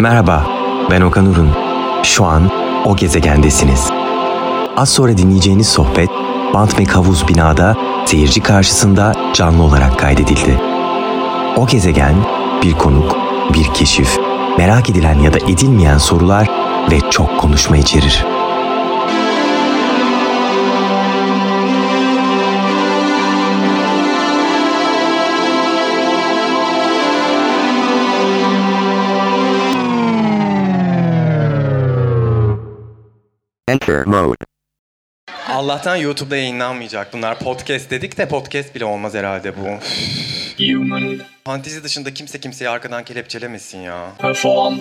Merhaba, ben Okan Urun. Şu an o gezegendesiniz. Az sonra dinleyeceğiniz sohbet, Bantmek Havuz binada seyirci karşısında canlı olarak kaydedildi. O gezegen, bir konuk, bir keşif, merak edilen ya da edilmeyen sorular ve çok konuşma içerir. Enter mode. Allah'tan YouTube'da yayınlanmayacak bunlar. Podcast dedik de podcast bile olmaz herhalde bu. Human Fantezi dışında kimse kimseyi arkadan kelepçelemesin ya. perform.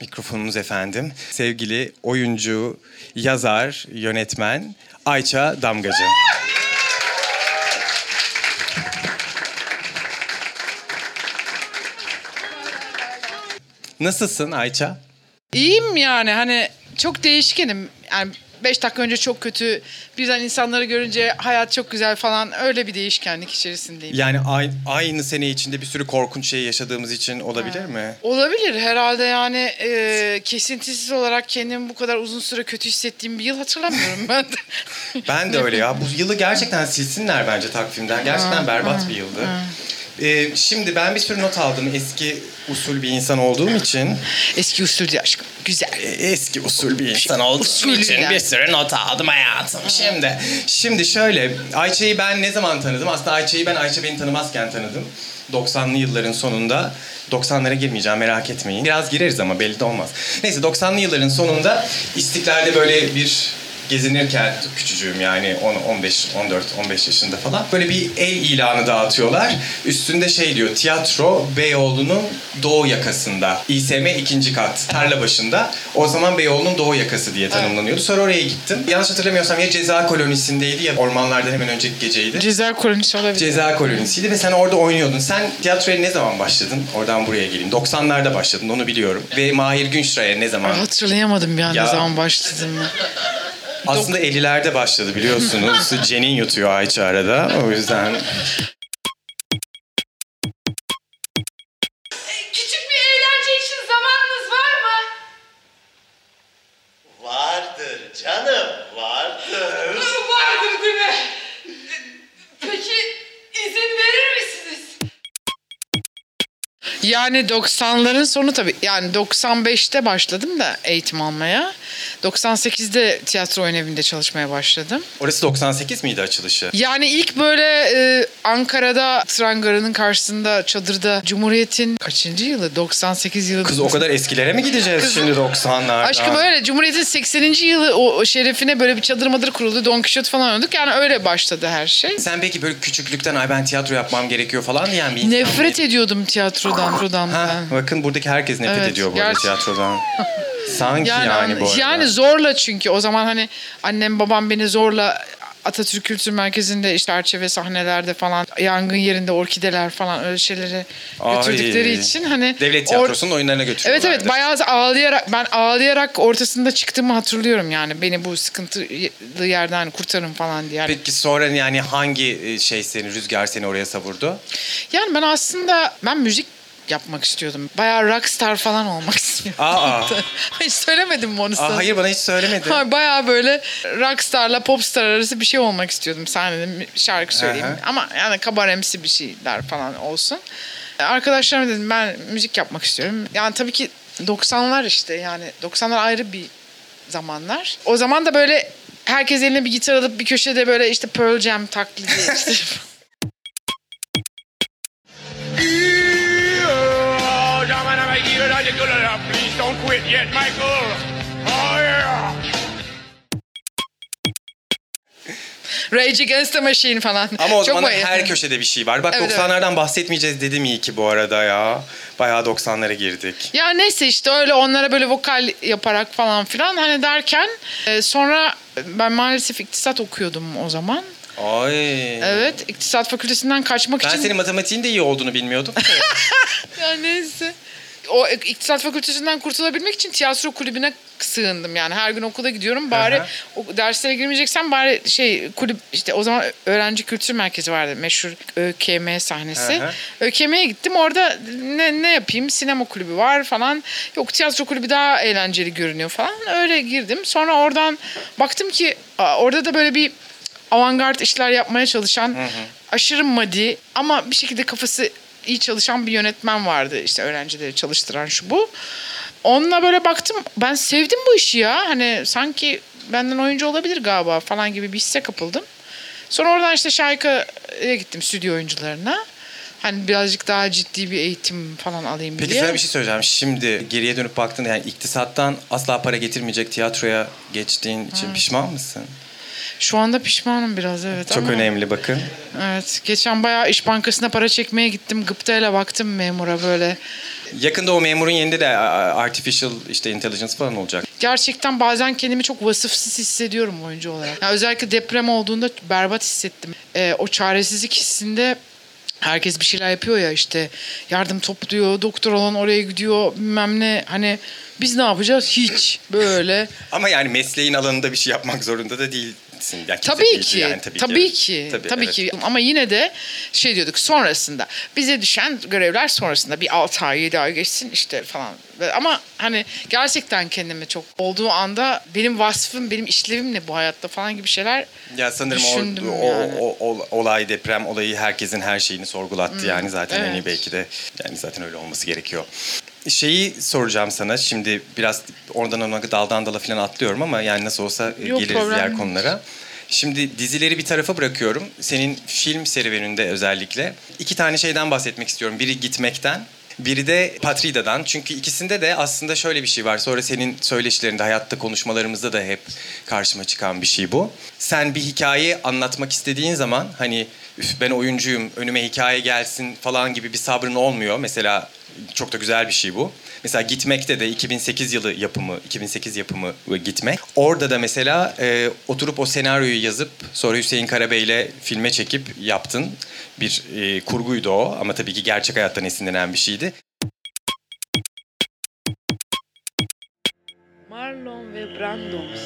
Mikrofonumuz efendim. Sevgili oyuncu, yazar, yönetmen Ayça Damgacı. Nasılsın Ayça? İyiyim yani hani çok değişkenim. Yani beş dakika önce çok kötü, birden insanları görünce hayat çok güzel falan öyle bir değişkenlik içerisindeyim. Yani ay- aynı sene içinde bir sürü korkunç şey yaşadığımız için olabilir mi? Olabilir herhalde yani e, kesintisiz olarak kendimi bu kadar uzun süre kötü hissettiğim bir yıl hatırlamıyorum ben de. Ben de öyle ya. Bu yılı gerçekten silsinler bence takvimden. Gerçekten berbat bir yıldı. Ee, şimdi ben bir sürü not aldım eski usul bir insan olduğum için. Eski usuldü aşkım. Güzel. e, Eski usul bir insan olduğum Usul için yani. bir sürü not aldım hayatım. Şimdi şimdi şöyle Ayça'yı ben ne zaman tanıdım? Aslında Ayça'yı ben Ayça beni tanımazken tanıdım. 90'lı yılların sonunda 90'lara girmeyeceğim merak etmeyin. Biraz gireriz ama belli de olmaz. Neyse 90'lı yılların sonunda İstiklal'de böyle bir gezinirken küçücüğüm yani 10 15 14 15 yaşında falan böyle bir el ilanı dağıtıyorlar. Üstünde şey diyor tiyatro Beyoğlu'nun doğu yakasında. İSM ikinci kat tarla başında. O zaman Beyoğlu'nun doğu yakası diye tanımlanıyordu. Sonra oraya gittim. Yanlış hatırlamıyorsam ya ceza kolonisindeydi ya ormanlardan hemen önceki geceydi. Ceza kolonisi olabilir. Ceza kolonisiydi ve sen orada oynuyordun. Sen tiyatroya ne zaman başladın? Oradan buraya geleyim. 90'larda başladın onu biliyorum. Ve Mahir Günşra'ya ne zaman? Hatırlayamadım bir an Ya. ne zaman başladım ben. Aslında 50'lerde başladı biliyorsunuz. Cenin yutuyor Ayça arada. O yüzden Küçük bir eğlence için zamanınız var mı? Vardır canım, vardır. Vardır değil mi? Peki izin verir misiniz? Yani 90'ların sonu tabii. Yani 95'te başladım da eğitim almaya. 98'de tiyatro oyun evinde çalışmaya başladım. orası 98 miydi açılışı? Yani ilk böyle e, Ankara'da tren garının karşısında çadırda Cumhuriyet'in kaçıncı yılı? 98 yılı. Kız o kadar eskilere mi gideceğiz şimdi 90'larda? Aşkım öyle Cumhuriyet'in 80. yılı o, şerefine böyle bir çadır madır kuruldu. Don Quixote falan oynadık. Yani öyle başladı her şey. Sen peki böyle küçüklükten ay ben tiyatro yapmam gerekiyor falan diyen bir insan Nefret mıydın? ediyordum tiyatrodan. tiyatrodan Ha, ben. bakın buradaki herkes nefret Evet, ediyor bu arada tiyatrodan. Sanki yani, Yani, bu arada. yani zorla çünkü o zaman hani annem babam beni zorla Atatürk Kültür Merkezi'nde işte çerçeve sahnelerde falan yangın yerinde orkideler falan öyle götürdükleri Ay. için hani Devlet or- tiyatrosunun oyunlarına Evet götürüyorlardı. evet bayağı ağlayarak ben ağlayarak ortasında çıktığımı hatırlıyorum yani beni bu sıkıntılı yerden kurtarın falan diye. Peki sonra yani hangi e, şey seni, rüzgar seni oraya savurdu? Yani ben aslında ben müzik yapmak istiyordum. Bayağı rockstar falan olmak istiyordum. Aa. Hiç söylemedim mi onu sana? Aa, hayır bana hiç söylemedin. Ha, Bayağı böyle rockstarla popstar arası bir şey olmak istiyordum. Sahnede şarkı söyleyeyim. Aha. Ama yani kabaremsi bir şeyler falan olsun. Arkadaşlarıma dedim ben müzik yapmak istiyorum. Yani tabii ki 90'lar işte yani 90'lar ayrı bir zamanlar. O zaman da böyle herkes eline bir gitar alıp bir köşede böyle işte Pearl Jam taklidi işte. Please don't quit yet, Michael. Oh yeah. Rage Against the Machine falan. Ama o Çok zaman bayıldım. her köşede bir şey var. Bak Evet, 90'lardan bahsetmeyeceğiz dedim iyi ki bu arada ya. Bayağı 90'lara girdik. Ya neyse işte öyle onlara böyle vokal yaparak falan filan hani derken e, sonra ben maalesef iktisat okuyordum o zaman. Ay. Evet iktisat fakültesinden kaçmak Ben için. senin matematiğin de iyi olduğunu bilmiyordum. Ya neyse. o iktisat fakültesinden kurtulabilmek için tiyatro kulübüne sığındım yani her gün okula gidiyorum bari Aha. o derslere girmeyeceksem bari şey kulüp işte o zaman öğrenci kültür merkezi vardı meşhur ÖKM sahnesi. Aha. ÖKM'ye gittim orada ne, ne yapayım sinema kulübü var falan yok tiyatro kulübü daha eğlenceli görünüyor falan öyle girdim sonra oradan baktım ki orada da böyle bir avantgard işler yapmaya çalışan aşırı madi ama bir şekilde kafası iyi çalışan bir yönetmen vardı işte öğrencileri çalıştıran şu bu. Onunla böyle baktım ben sevdim bu işi ya hani sanki benden oyuncu olabilir galiba falan gibi bir hisse kapıldım. Sonra oradan işte Şahika'ya gittim stüdyo oyuncularına. Hani birazcık daha ciddi bir eğitim falan alayım Peki diye. sana bir şey söyleyeceğim. Şimdi geriye dönüp baktığında yani iktisattan asla para getirmeyecek tiyatroya geçtiğin için pişman mısın? Şu anda pişmanım biraz evet Çok ama. önemli bakın. Evet. Geçen bayağı İş Bankası'na para çekmeye gittim. Gıptayla baktım memura böyle. Yakında o memurun yerinde de artificial işte intelligence falan olacak. Gerçekten bazen kendimi çok vasıfsız hissediyorum oyuncu olarak. Yani özellikle deprem olduğunda berbat hissettim. Ee, o çaresizlik hissinde herkes bir şeyler yapıyor ya işte yardım topluyor, doktor olan oraya gidiyor bilmem ne. Hani biz ne yapacağız? Hiç böyle. Ama yani mesleğin alanında bir şey yapmak zorunda da değilsin. Yani Tabii ki, yani, tabii, tabii, ki, tabii, evet. ki. Ama yine de şey diyorduk sonrasında bize düşen görevler sonrasında bir 6 ay 7 ay geçsin işte falan. Ama hani gerçekten kendimi çok olduğu anda benim vasfım, benim işlevim ne bu hayatta falan gibi şeyler Ya sanırım o, Düşündüm o, yani. o- o- olay deprem olayı herkesin her şeyini sorgulattı yani zaten Hmm, evet. belki de yani zaten öyle olması gerekiyor. Şeyi soracağım sana şimdi biraz oradan ona daldan dala falan atlıyorum ama yani nasıl olsa e, Yok, geliriz problem diğer konulara. Şimdi dizileri bir tarafa bırakıyorum. Senin film serüveninde özellikle iki tane şeyden bahsetmek istiyorum. Biri gitmekten, biri de Patrida'dan. Çünkü ikisinde de aslında şöyle bir şey var. Sonra senin söyleşilerinde, hayatta konuşmalarımızda da hep karşıma çıkan bir şey bu. Sen bir hikaye anlatmak istediğin zaman hani "Üf, ben oyuncuyum, önüme hikaye gelsin falan gibi bir sabrın olmuyor. Mesela çok da güzel bir şey bu. Mesela Gitmek'te de 2008 yılı yapımı, 2008 yapımı Gitmek. Orada da mesela e, oturup o senaryoyu yazıp sonra Hüseyin Karabey'le filme çekip yaptın. Bir e, kurguydu o ama tabii ki gerçek hayattan esinlenen bir şeydi. Marlon ve Brandoms.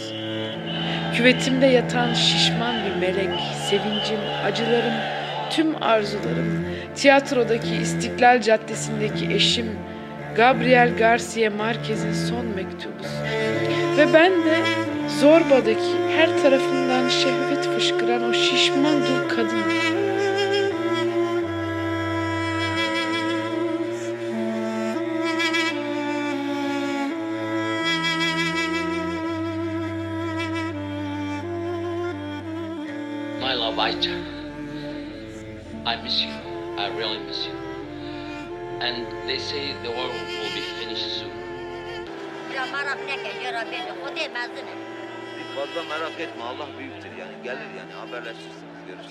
Küvetimde yatan şişman bir melek, sevincim, acılarım, tüm arzularım, tiyatrodaki İstiklal Caddesi'ndeki eşim, Gabriel Garcia Marquez'in son mektubu. Ve ben de Zorba'daki her tarafından şehvet fışkıran o şişman dul kadın. My love, Aita. I miss you. I really miss you. And they say the war will be finished soon. mezine. Fazla merak etme Allah büyüktür yani gelir yani haberleşirsiniz Hode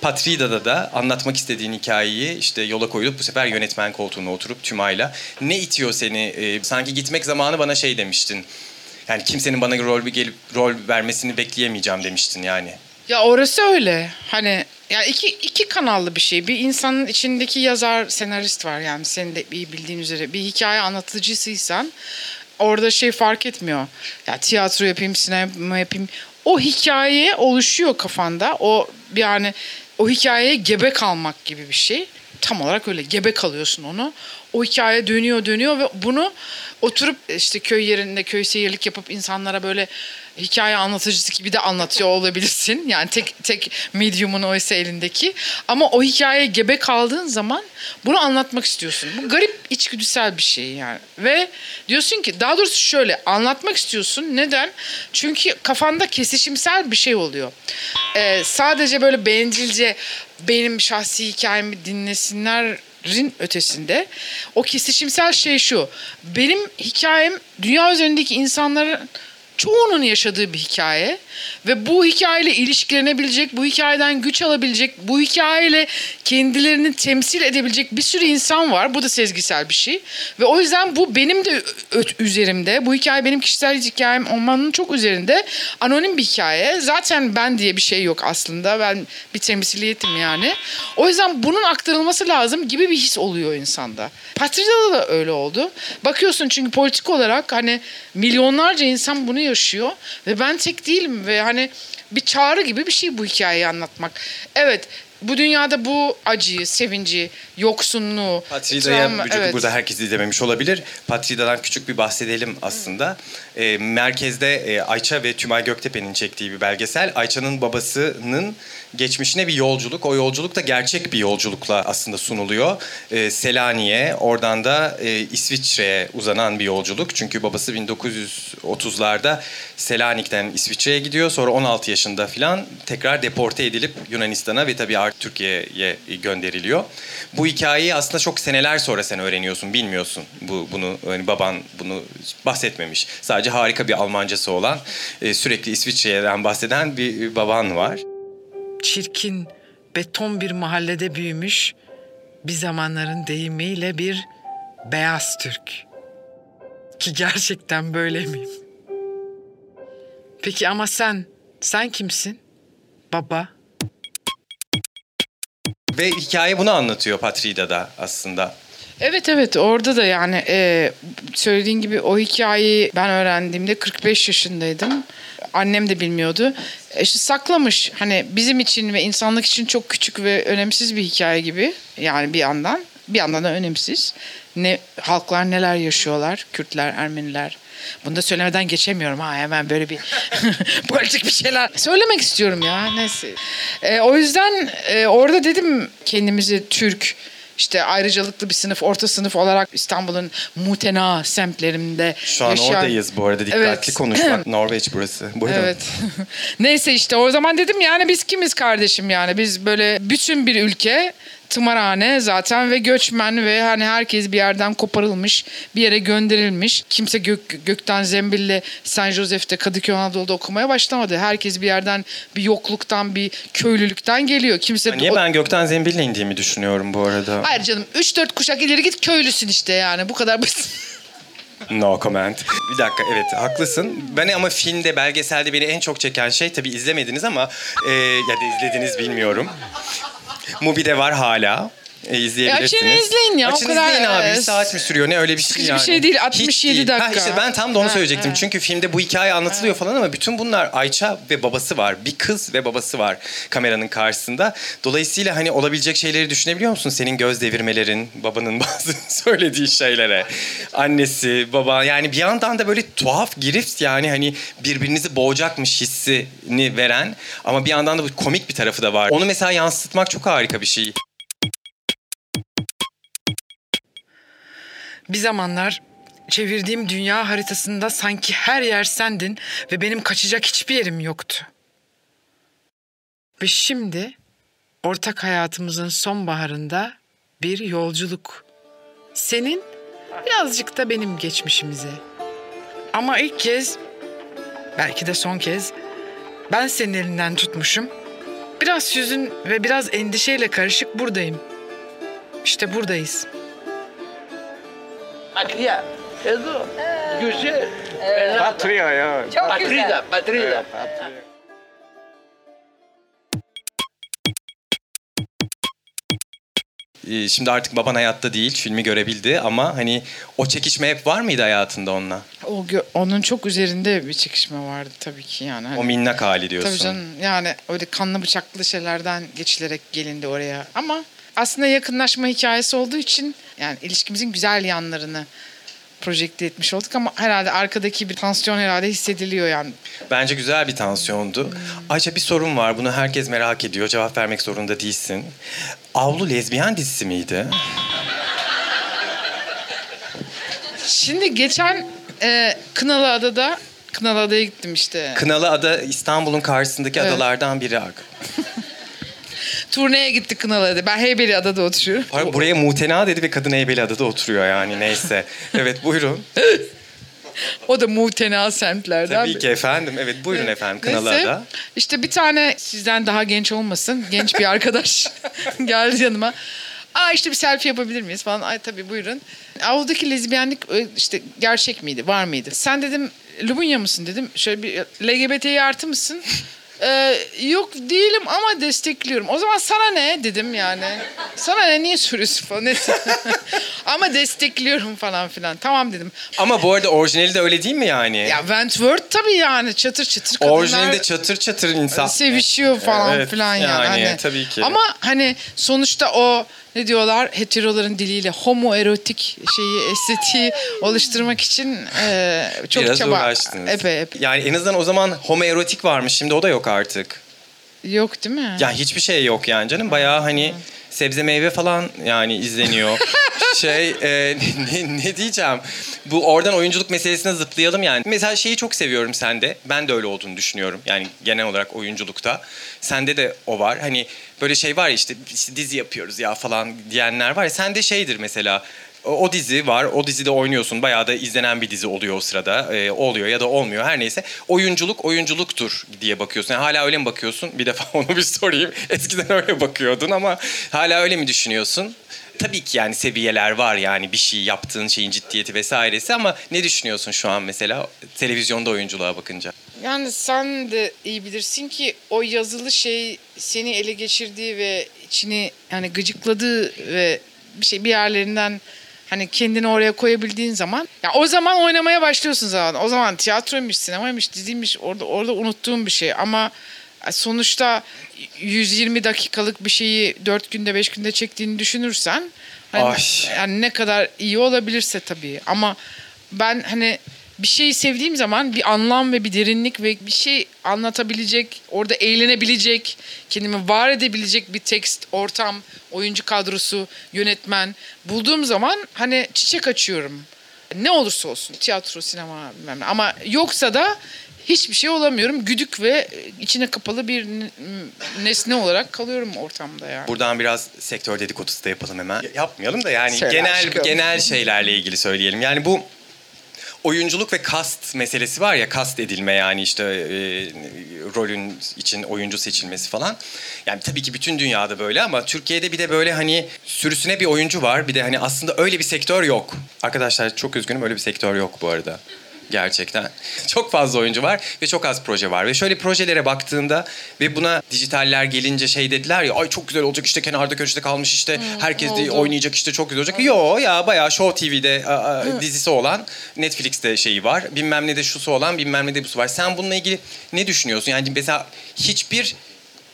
Patrida'da da anlatmak istediğin hikayeyi işte yola koyulup bu sefer yönetmen koltuğuna oturup Tümay'la. Ne itiyor seni? Ee, sanki gitmek zamanı bana şey demiştin. Yani kimsenin bana rol gelip rol vermesini bekleyemeyeceğim demiştin yani. Ya orası öyle. Hani ya iki iki kanallı bir şey. Bir insanın içindeki yazar, senarist var yani senin de iyi bildiğin üzere. Bir hikaye anlatıcısıysan orada şey fark etmiyor. Ya tiyatro yapayım, sinema yapayım. O hikaye oluşuyor kafanda. O yani o hikayeye gebe kalmak gibi bir şey. Tam olarak öyle gebe kalıyorsun onu. O hikaye dönüyor dönüyor ve bunu oturup işte köy yerinde köy seyirlik yapıp insanlara böyle hikaye anlatıcısı gibi de anlatıyor olabilirsin. Yani tek tek medium'un oysa elindeki. Ama o hikayeye gebe kaldığın zaman bunu anlatmak istiyorsun. Bu garip içgüdüsel bir şey yani. Ve diyorsun ki daha doğrusu şöyle anlatmak istiyorsun. Neden? Çünkü kafanda kesişimsel bir şey oluyor. Ee, sadece böyle bencilce benim şahsi hikayemi dinlesinlerin ötesinde o kesişimsel şey şu. Benim hikayem dünya üzerindeki insanların çoğunun yaşadığı bir hikaye ve bu hikayeyle ilişkilenebilecek, bu hikayeden güç alabilecek, bu hikayeyle kendilerini temsil edebilecek bir sürü insan var. Bu da sezgisel bir şey. Ve o yüzden bu benim de üzerimde. Bu hikaye benim kişisel hikayem olmanın çok üzerinde. Anonim bir hikaye. Zaten ben diye bir şey yok aslında. Ben bir temsiliyetim yani. O yüzden bunun aktarılması lazım gibi bir his oluyor insanda. Patrida'da da öyle oldu. Bakıyorsun çünkü politik olarak hani milyonlarca insan bunu yaşıyor ve ben tek değilim ve hani bir çağrı gibi bir şey bu hikayeyi anlatmak. Evet bu dünyada bu acıyı, sevinci, yoksunluğu, Patrida'ya travma- çünkü evet. burada herkes izlememiş olabilir. Patrida'dan küçük bir bahsedelim aslında. Ee, merkezde e, Ayça ve Tümay Göktepe'nin çektiği bir belgesel. Ayça'nın babasının geçmişine bir yolculuk. O yolculuk da gerçek bir yolculukla aslında sunuluyor. Ee, Selanik'e, oradan da e, İsviçre'ye uzanan bir yolculuk. Çünkü babası 1930'larda Selanik'ten İsviçre'ye gidiyor. Sonra 16 yaşında falan tekrar deporte edilip Yunanistan'a ve tabii artık Türkiye'ye gönderiliyor. Bu hikayeyi aslında çok seneler sonra sen öğreniyorsun, bilmiyorsun. Bu bunu hani baban bunu bahsetmemiş. Sadece harika bir Almancası olan, e, sürekli İsviçre'den bahseden bir baban var. Çirkin, beton bir mahallede büyümüş, bir zamanların deyimiyle bir beyaz Türk. Ki gerçekten böyle miyim? Peki ama sen, sen kimsin? Baba. Ve hikaye bunu anlatıyor Patrida'da aslında. Evet evet orada da yani e, söylediğin gibi o hikayeyi ben öğrendiğimde 45 yaşındaydım. Annem de bilmiyordu. E, işte saklamış hani bizim için ve insanlık için çok küçük ve önemsiz bir hikaye gibi. Yani bir yandan bir yandan da önemsiz. Ne halklar neler yaşıyorlar? Kürtler, Ermeniler. Bunu da söylemeden geçemiyorum ha hemen böyle bir politik bir şeyler söylemek istiyorum ya neyse. E, o yüzden e, orada dedim kendimizi Türk işte ayrıcalıklı bir sınıf, orta sınıf olarak İstanbul'un mutena semtlerinde Şu an yaşayan... oradayız bu arada dikkatli Evet. konuşmak. Norveç burası. Buyurun. Evet. Neyse işte o zaman dedim yani biz kimiz kardeşim yani biz böyle bütün bir ülke tımarhane zaten ve göçmen ve hani herkes bir yerden koparılmış bir yere gönderilmiş. Kimse gök, gökten zembille San Joseph'te Kadıköy Anadolu'da okumaya başlamadı. Herkes bir yerden bir yokluktan bir köylülükten geliyor. Kimse Niye o- ben gökten zembille indiğimi düşünüyorum bu arada? Hayır canım 3-4 kuşak ileri git köylüsün işte yani bu kadar basit. No comment. Bir dakika evet haklısın. Ben ama filmde, belgeselde beni en çok çeken şey tabii izlemediniz ama e, ya da izlediniz bilmiyorum. Mubi'de var hala. E, izleyebilirsiniz. E, açın izleyin ya, o Açın kadar, izleyin abi. Bir saat mi sürüyor ne öyle bir şey sıkıcı bir yani. şey değil, Hiç 67 değil. dakika. Ha, işte ben tam da onu Ha, söyleyecektim. ha. Çünkü filmde bu hikaye anlatılıyor falan ama bütün bunlar Ayça ve babası var. Bir kız ve babası var kameranın karşısında. Dolayısıyla hani olabilecek şeyleri düşünebiliyor musun? Senin göz devirmelerin, babanın bazı söylediği şeylere. Annesi, baba yani bir yandan da böyle tuhaf girift yani hani birbirinizi boğacakmış hissini veren ama bir yandan da bu komik bir tarafı da var. Onu mesela yansıtmak çok harika bir şey. Bir zamanlar çevirdiğim dünya haritasında sanki her yer sendin ve benim kaçacak hiçbir yerim yoktu. Ve şimdi ortak hayatımızın sonbaharında bir yolculuk. Senin birazcık da benim geçmişimize. Ama ilk kez, belki de son kez ben senin elinden tutmuşum. Biraz hüzün ve biraz endişeyle karışık buradayım. İşte buradayız. Patria. Edo. Güzel. Patria ya. Çok Patrida, Patrida. Ee, Şimdi artık baban hayatta değil, filmi görebildi ama hani o çekişme hep var mıydı hayatında onunla? O gö- onun çok üzerinde bir çekişme vardı tabii ki yani. Hani- O minnak hali diyorsun. Tabii canım yani öyle kanlı bıçaklı şeylerden geçilerek gelindi oraya. Ama aslında yakınlaşma hikayesi olduğu için yani ilişkimizin güzel yanlarını projekte etmiş olduk ama herhalde arkadaki bir tansiyon herhalde hissediliyor yani. Bence güzel bir tansiyondu. Ayça bir sorun var. Bunu herkes merak ediyor. Cevap vermek zorunda değilsin. Avlu lezbiyen dizisi miydi? Şimdi geçen e, Kınalı Adada Kınalı Adaya gittim işte. Kınalı Ada İstanbul'un karşısındaki Evet. adalardan biri. Turneye gittik Kınalı Adaya. Ben Heybeli Adada oturuyorum. Hayır, buraya Mutena dedi ve kadın Eybeli Adada oturuyor yani neyse. Evet buyurun. o da muhtena semtlerden. Tabii ki efendim. Evet buyurun efendim Kınalı Neyse, işte bir tane sizden daha genç olmasın genç bir arkadaş geldi yanıma. Aa işte bir selfie yapabilir miyiz falan. Ay tabii buyurun. Avludaki lezbiyenlik işte gerçek miydi, var mıydı? Sen dedim Lubunya mısın dedim. Şöyle bir LGBT'yi artı mısın? Ee, yok değilim ama destekliyorum. O zaman sana ne dedim yani. Sana ne niye soruyorsun falan. Neyse. ama destekliyorum falan filan. Tamam dedim. Ama bu arada orijinali de öyle değil mi yani? Ya Wentworth tabii yani çatır çatır kadınlar Orijinalinde çatır çatır insan. sevişiyor falan Evet, filan yani. yani Hani- tabii ki. Ama hani sonuçta o ne diyorlar heteroların diliyle homoerotik şeyi estetiği oluşturmak için e, çok Biraz çaba. uğraştınız. Epey epey. Yani en azından o zaman homoerotik varmış. Şimdi o da yok artık. Yok değil mi? Ya hiçbir şey yok yani canım. Bayağı hani sebze meyve falan yani izleniyor. şey e, ne, ne diyeceğim? Bu oradan oyunculuk meselesine zıplayalım yani. Mesela şeyi çok seviyorum sende. Ben de öyle olduğunu düşünüyorum. Yani genel olarak oyunculukta. Sende de o var. Hani böyle şey var ya işte, işte dizi yapıyoruz ya falan diyenler var ya. Sende şeydir mesela. O, dizi var. O dizide oynuyorsun. Bayağı da izlenen bir dizi oluyor o sırada. Ee, oluyor ya da olmuyor. Her neyse. Oyunculuk oyunculuktur diye bakıyorsun. Yani hala öyle mi bakıyorsun? Bir defa onu bir sorayım. Eskiden öyle bakıyordun ama hala öyle mi düşünüyorsun? Tabii ki yani seviyeler var yani bir şey yaptığın şeyin ciddiyeti vesairesi ama ne düşünüyorsun şu an mesela televizyonda oyunculuğa bakınca? Yani sen de iyi bilirsin ki o yazılı şey seni ele geçirdiği ve içini yani gıcıkladığı ve bir şey bir yerlerinden hani kendini oraya koyabildiğin zaman ya o zaman oynamaya başlıyorsun zaten. O zaman tiyatroymuş, sinemaymış, diziymiş orada orada unuttuğum bir şey ama sonuçta 120 dakikalık bir şeyi 4 günde 5 günde çektiğini düşünürsen hani Ay. yani ne kadar iyi olabilirse tabii ama ben hani bir şeyi sevdiğim zaman bir anlam ve bir derinlik ve bir şey anlatabilecek, orada eğlenebilecek, kendimi var edebilecek bir tekst, ortam, oyuncu kadrosu, yönetmen bulduğum zaman hani çiçek açıyorum. Ne olursa olsun tiyatro, sinema bilmem ne. Ama yoksa da hiçbir şey olamıyorum. Güdük ve içine kapalı bir nesne olarak kalıyorum ortamda yani. Buradan biraz sektör dedikodusu da yapalım hemen. Yapmayalım da yani Söyle genel aşkım. genel şeylerle ilgili söyleyelim. Yani bu oyunculuk ve kast meselesi var ya kast edilme yani işte e, rolün için oyuncu seçilmesi falan. Yani tabii ki bütün dünyada böyle ama Türkiye'de bir de böyle hani sürüsüne bir oyuncu var. Bir de hani aslında öyle bir sektör yok. Arkadaşlar çok üzgünüm öyle bir sektör yok bu arada. Gerçekten. Çok fazla oyuncu var ve çok az proje var. Ve şöyle projelere baktığında ve buna dijitaller gelince şey dediler ya ay çok güzel olacak işte kenarda köşede kalmış işte herkes de oldu. oynayacak işte çok güzel olacak. Yo ya bayağı Show TV'de a, a, dizisi olan Netflix'te şeyi var. Bilmem ne de şusu olan bilmem ne de busu var. Sen bununla ilgili ne düşünüyorsun? Yani mesela hiçbir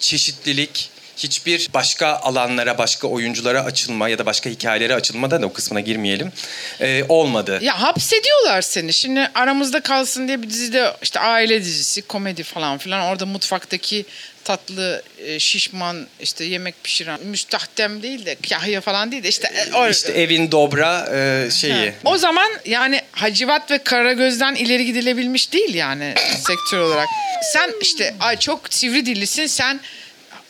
çeşitlilik hiçbir başka alanlara, başka oyunculara açılma ya da başka hikayelere açılmadan da o kısmına girmeyelim. e, olmadı. Ya hapsediyorlar seni. Şimdi aramızda kalsın diye bir dizide işte aile dizisi, komedi falan filan. Orada mutfaktaki tatlı, e, şişman, işte yemek pişiren, müstahdem değil de kahya falan değil de işte... e, o- İşte evin dobra e, şeyi. O zaman yani Hacivat ve Karagöz'den ileri gidilebilmiş değil yani sektör olarak. Sen işte ay çok sivri dillisin sen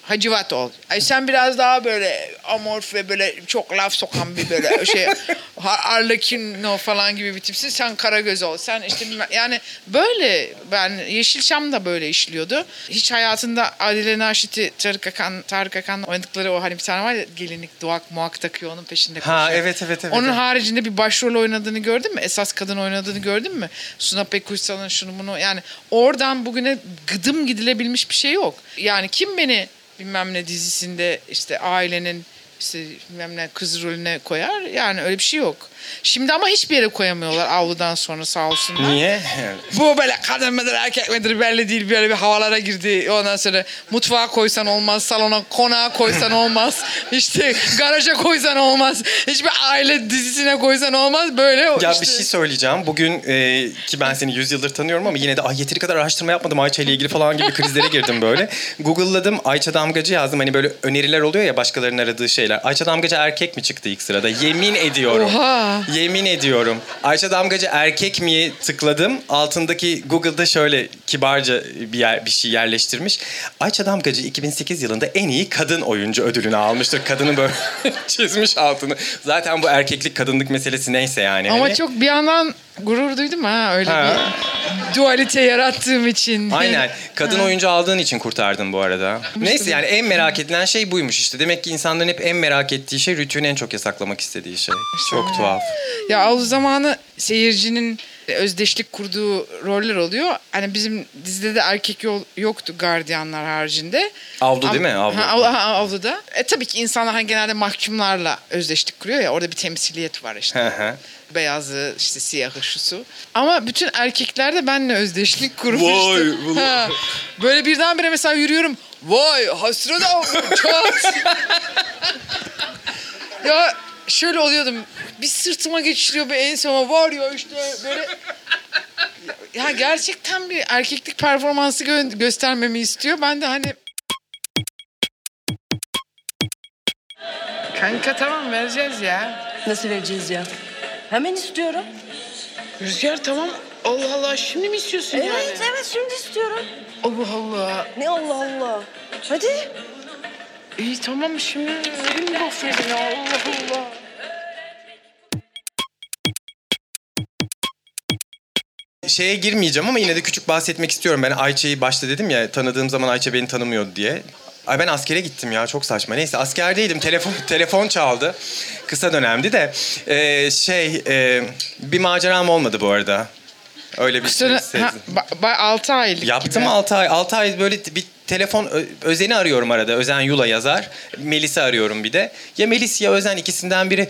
Hacivat ol. Ay sen biraz daha böyle amorf ve böyle çok laf sokan bir böyle şey Arlequino falan gibi bir tipsin. Sen Karagöz ol. Sen işte yani böyle ben Yeşilçam da böyle işliyordu. Hiç hayatında Adile Naşit'i Tarık Akan, Tarık Akan oynadıkları o hani bir tane var ya gelinlik duak muak takıyor onun peşinde Ha koşuyor. evet evet evet. Onun evet. haricinde bir başrol oynadığını gördün mü? Esas kadın oynadığını gördün mü? Suna Pekuysal'ın şunu bunu yani oradan bugüne gıdım gidilebilmiş bir şey yok. Yani kim beni bilmem ne dizisinde işte ailenin işte bilmem ne kız rolüne koyar yani öyle bir şey yok. Şimdi ama hiçbir yere koyamıyorlar avludan sonra sağ olsunlar. Niye? Bu böyle kadın mıdır erkek midir belli değil böyle bir havalara girdi. Ondan sonra mutfağa koysan olmaz, salona konağa koysan olmaz. işte garaja koysan olmaz. Hiçbir aile dizisine koysan olmaz. Böyle Ya işte. bir şey söyleyeceğim. Bugün e, ki ben seni 100 yıldır tanıyorum ama yine de ay yeteri kadar araştırma yapmadım Ayça ile ilgili falan gibi krizlere girdim böyle. Google'ladım Ayça Damgacı yazdım. Hani böyle öneriler oluyor ya başkalarının aradığı şeyler. Ayça Damgacı erkek mi çıktı ilk sırada? Yemin ediyorum. Oha. Yemin ediyorum. Ayça Damgacı erkek mi tıkladım. Altındaki Google'da şöyle kibarca bir yer, bir şey yerleştirmiş. Ayça Damgacı 2008 yılında en iyi kadın oyuncu ödülünü almıştır. Kadını böyle çizmiş altını. Zaten bu erkeklik kadınlık meselesi neyse yani. Ama Hani- çok bir yandan gurur duydum ha öyle Ha. bir dualite yarattığım için. Aynen. Kadın Ha. oyuncu aldığın için kurtardın bu arada. Neyse yani en merak edilen şey buymuş işte. Demek ki insanların hep en merak ettiği şey Rütü'nün en çok yasaklamak istediği şey. Çok tuhaf. Ya o zamanı seyircinin özdeşlik kurduğu roller oluyor. Hani bizim dizide de erkek yol, yoktu gardiyanlar haricinde. Avlu değil mi? Avlu. Ha, av- ha, avluda. E tabii ki insanlar hani genelde mahkumlarla özdeşlik kuruyor ya. Orada bir temsiliyet var işte. Beyazı, işte siyahı, şusu. Ama bütün erkekler de benimle özdeşlik kurmuştu. Vay, Ha. Böyle birdenbire mesela yürüyorum. Vay hasret çat. ya şöyle oluyordum. Bir sırtıma geçiriyor bir enseme var ya işte böyle ya gerçekten bir erkeklik performansı gö- göstermemi istiyor. Ben de hani Kanka tamam vereceğiz ya. Nasıl vereceğiz ya? Hemen istiyorum. Rüzgar tamam. Allah Allah şimdi mi istiyorsun Evet, yani? evet şimdi istiyorum. Allah Allah. Ne Allah Allah. Hadi. İyi tamam şimdi vereyim mi gofreti ya Allah Allah. Şeye girmeyeceğim ama yine de küçük bahsetmek istiyorum. Ben Ayça'yı başta dedim ya tanıdığım zaman Ayça beni tanımıyordu diye. Ay ben askere gittim ya çok saçma. Neyse askerdeydim telefon telefon çaldı. Kısa dönemdi de Ee, şey e, bir maceram olmadı bu arada. Öyle bir şey Kusura, sezdim. ha, ba, ba, 6 aylık Yaptım gibi. 6 ay. 6 ay böyle bir telefon Özen'i arıyorum arada. Özen Yula yazar. Melis'i arıyorum bir de. Ya Melis ya Özen ikisinden biri.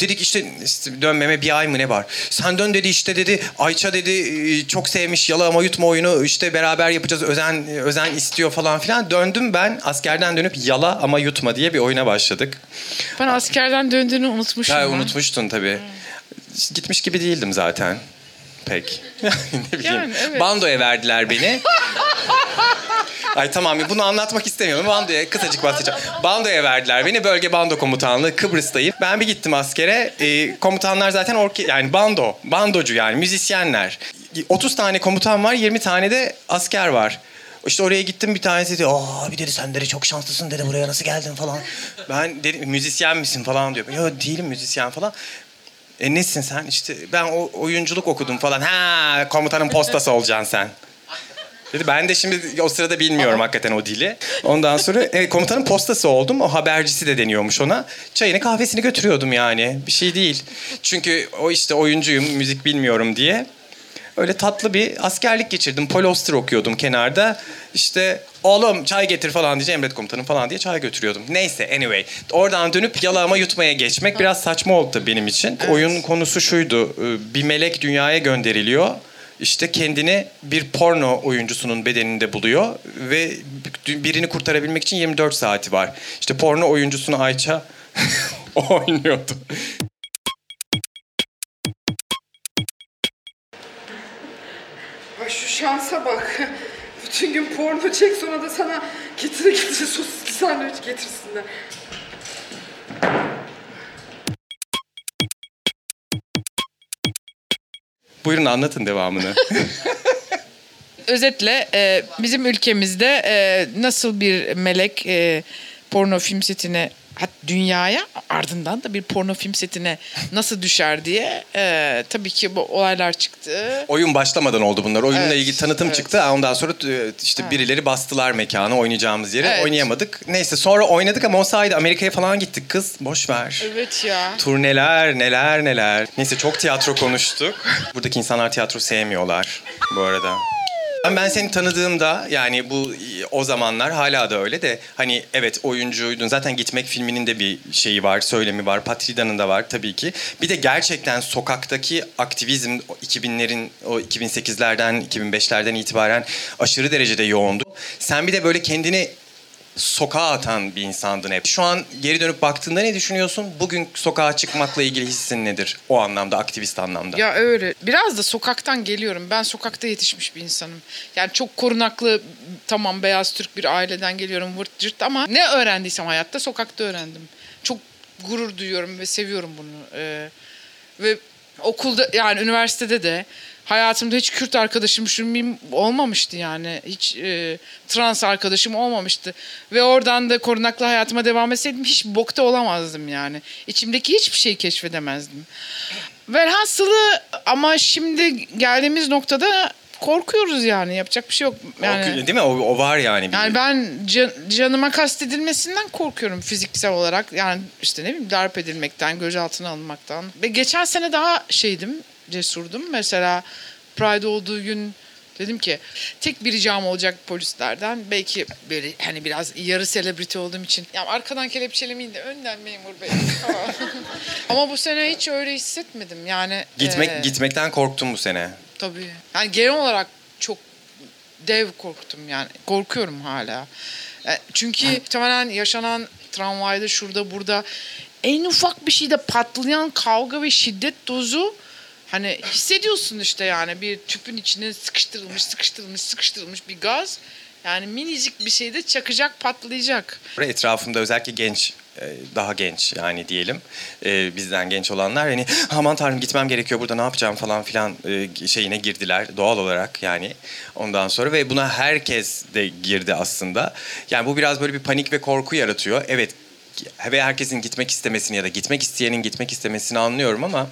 Dedik işte, işte dönmeme bir ay mı ne var? Sen dön dedi işte dedi. Ayça dedi e, çok sevmiş yala ama yutma oyunu. işte beraber yapacağız. Özen Özen istiyor falan filan. Döndüm ben askerden dönüp yala ama yutma diye bir oyuna başladık. Ben askerden döndüğünü unutmuşum. Lan. unutmuştun tabii. Gitmiş gibi değildim zaten. Pek. ne bileyim. Yani, evet. Bandoya verdiler beni. Ay tamam bunu anlatmak istemiyorum. Bandoya kısacık bahsedeceğim. Bandoya verdiler beni. Bölge bando komutanlığı Kıbrıs'tayım. Ben bir gittim askere. Ee, komutanlar zaten orke yani bando. Bandocu yani müzisyenler. 30 tane komutan var 20 tane de asker var. İşte oraya gittim bir tanesi dedi. Aa bir dedi sen dedi çok şanslısın dedi buraya nasıl geldin falan. Ben dedim müzisyen misin falan diyor. Yok değilim müzisyen falan. E nesin sen? İşte ben o oyunculuk okudum falan. Ha komutanın postası olacaksın sen. Dedi ben de şimdi o sırada bilmiyorum hakikaten o dili. Ondan sonra e, komutanın postası oldum. O habercisi de deniyormuş ona. Çayını kahvesini götürüyordum yani. Bir şey değil. Çünkü o işte oyuncuyum, müzik bilmiyorum diye. Öyle tatlı bir askerlik geçirdim. Paul Auster okuyordum kenarda. İşte oğlum çay getir falan diye emret komutanım falan diye çay götürüyordum. Neyse anyway. Oradan dönüp yalağıma yutmaya geçmek biraz saçma oldu tabii benim için. Oyun konusu şuydu. e, Bir melek dünyaya gönderiliyor. İşte kendini bir porno oyuncusunun bedeninde buluyor ve birini kurtarabilmek için 24 saati var. İşte porno oyuncusunu Ayça oynuyordu. Şansa bak. Bütün gün porno çek sonra da sana getire getire sosisli sandviç getirsinler. Buyurun anlatın devamını. Özetle e, bizim ülkemizde e, nasıl bir melek e, porno film setine dünyaya ardından da bir porno film setine nasıl düşer diye e, tabii ki bu olaylar çıktı. Oyun başlamadan oldu bunlar. Oyunla Evet, ilgili tanıtım evet. çıktı. Ondan sonra e, işte Ha. birileri bastılar mekanı oynayacağımız yere. Evet. Oynayamadık. Neyse sonra oynadık ama o sayede Amerika'ya falan gittik kız. Boş ver. Evet ya. Turneler neler neler. Neyse çok tiyatro konuştuk. Buradaki insanlar tiyatro sevmiyorlar bu arada. Ben, seni tanıdığımda yani bu o zamanlar hala da öyle de hani evet oyuncuydun. Zaten Gitmek filminin de bir şeyi var, söylemi var. Patrida'nın da var tabii ki. Bir de gerçekten sokaktaki aktivizm o 2000'lerin o 2008'lerden 2005'lerden itibaren aşırı derecede yoğundu. Sen bir de böyle kendini sokağa atan bir insandın hep. Şu an geri dönüp baktığında ne düşünüyorsun? Bugün sokağa çıkmakla ilgili hissin nedir? O anlamda, aktivist anlamda. Ya öyle. Biraz da sokaktan geliyorum. Ben sokakta yetişmiş bir insanım. Yani çok korunaklı, tamam beyaz Türk bir aileden geliyorum vırt cırt ama ne öğrendiysem hayatta sokakta öğrendim. Çok gurur duyuyorum ve seviyorum bunu. Ee, ve okulda yani üniversitede de hayatımda hiç Kürt arkadaşım şunun olmamıştı yani. Hiç e, trans arkadaşım olmamıştı. Ve oradan da korunaklı hayatıma devam etseydim hiç bokta olamazdım yani. İçimdeki hiçbir şeyi keşfedemezdim. Velhasılı ama şimdi geldiğimiz noktada korkuyoruz yani. Yapacak bir şey yok. Yani, O- değil mi? O, o var yani. bir- yani ben can- canıma kastedilmesinden korkuyorum fiziksel olarak. Yani işte ne bileyim darp edilmekten, gözaltına alınmaktan. Ve geçen sene daha şeydim, cesurdum. Mesela Pride olduğu gün dedim ki tek bir ricam olacak polislerden. Belki böyle hani biraz yarı selebriti olduğum için. Ya arkadan kelepçelemeyin de önden memur bey. Ama bu sene hiç öyle hissetmedim. Yani Gitmek e, gitmekten korktum bu sene. Tabii. Yani genel olarak çok dev korktum yani. Korkuyorum hala. E, Çünkü muhtemelen yaşanan tramvayda şurada burada en ufak bir şeyde patlayan kavga ve şiddet dozu hani hissediyorsun işte yani bir tüpün içine sıkıştırılmış sıkıştırılmış sıkıştırılmış bir gaz. Yani minicik bir şeyde çakacak patlayacak. Etrafımda özellikle genç daha genç yani diyelim. E, bizden genç olanlar hani aman tanrım gitmem gerekiyor burada ne yapacağım? falan filan e, şeyine girdiler doğal olarak yani. Ondan sonra ve buna herkes de girdi aslında. Yani bu biraz böyle bir panik ve korku yaratıyor. Evet ve herkesin gitmek istemesini ya da gitmek isteyenin gitmek istemesini anlıyorum ama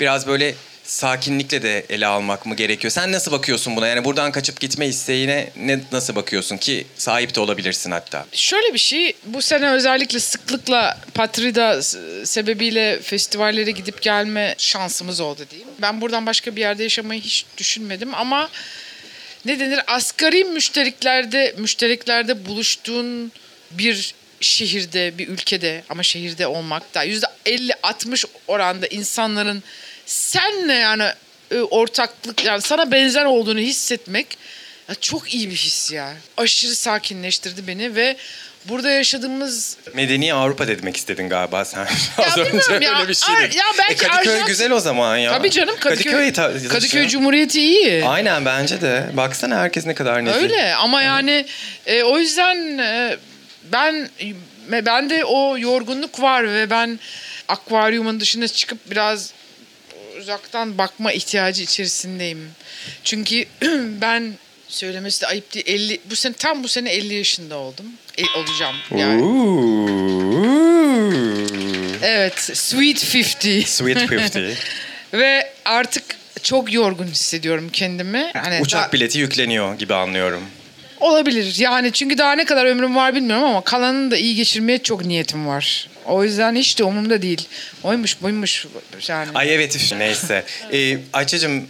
biraz böyle sakinlikle de ele almak mı gerekiyor? Sen nasıl bakıyorsun buna? Yani buradan kaçıp gitme isteğine ne nasıl bakıyorsun ki sahip de olabilirsin hatta. Şöyle bir şey, bu sene özellikle sıklıkla Patrida sebebiyle festivallere gidip gelme şansımız oldu diyeyim. Ben buradan başka bir yerde yaşamayı hiç düşünmedim ama ne denir asgari müşteriklerde müşteriklerde buluştuğun bir şehirde, bir ülkede ama şehirde olmak da yüzde 50-60 oranda insanların senle yani e, ortaklık yani sana benzer olduğunu hissetmek ya çok iyi bir his ya. Aşırı sakinleştirdi beni ve burada yaşadığımız Medeni Avrupa demek istedin galiba sen. Az önce ya. öyle bir şey dedin. ya belki e, Kadıköy Arjantin- güzel o zaman ya. Tabii canım Kadıköy, ta- Kadıköy Cumhuriyeti iyi. Aynen bence de. Baksana herkes ne kadar nezih. Öyle ama yani e, o yüzden e, ben ben de o yorgunluk var ve ben akvaryumun dışına çıkıp biraz uzaktan bakma ihtiyacı içerisindeyim. Çünkü ben söylemesi de ayıp değil. 50 bu sene tam bu sene 50 yaşında oldum. E, olacağım yani. Evet, Sweet 50. Sweet 50. Ve artık çok yorgun hissediyorum kendimi. Hani Uçak daha- bileti yükleniyor gibi anlıyorum. Olabilir yani çünkü daha ne kadar ömrüm var bilmiyorum ama kalanını da iyi geçirmeye çok niyetim var. O yüzden hiç de umurumda değil. Oymuş buymuş yani. Ay evet üf, neyse. Ee, Ayça'cığım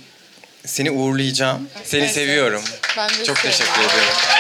seni uğurlayacağım. Seni Ben seviyorum. Ben de Çok seviyorum. teşekkür ediyorum.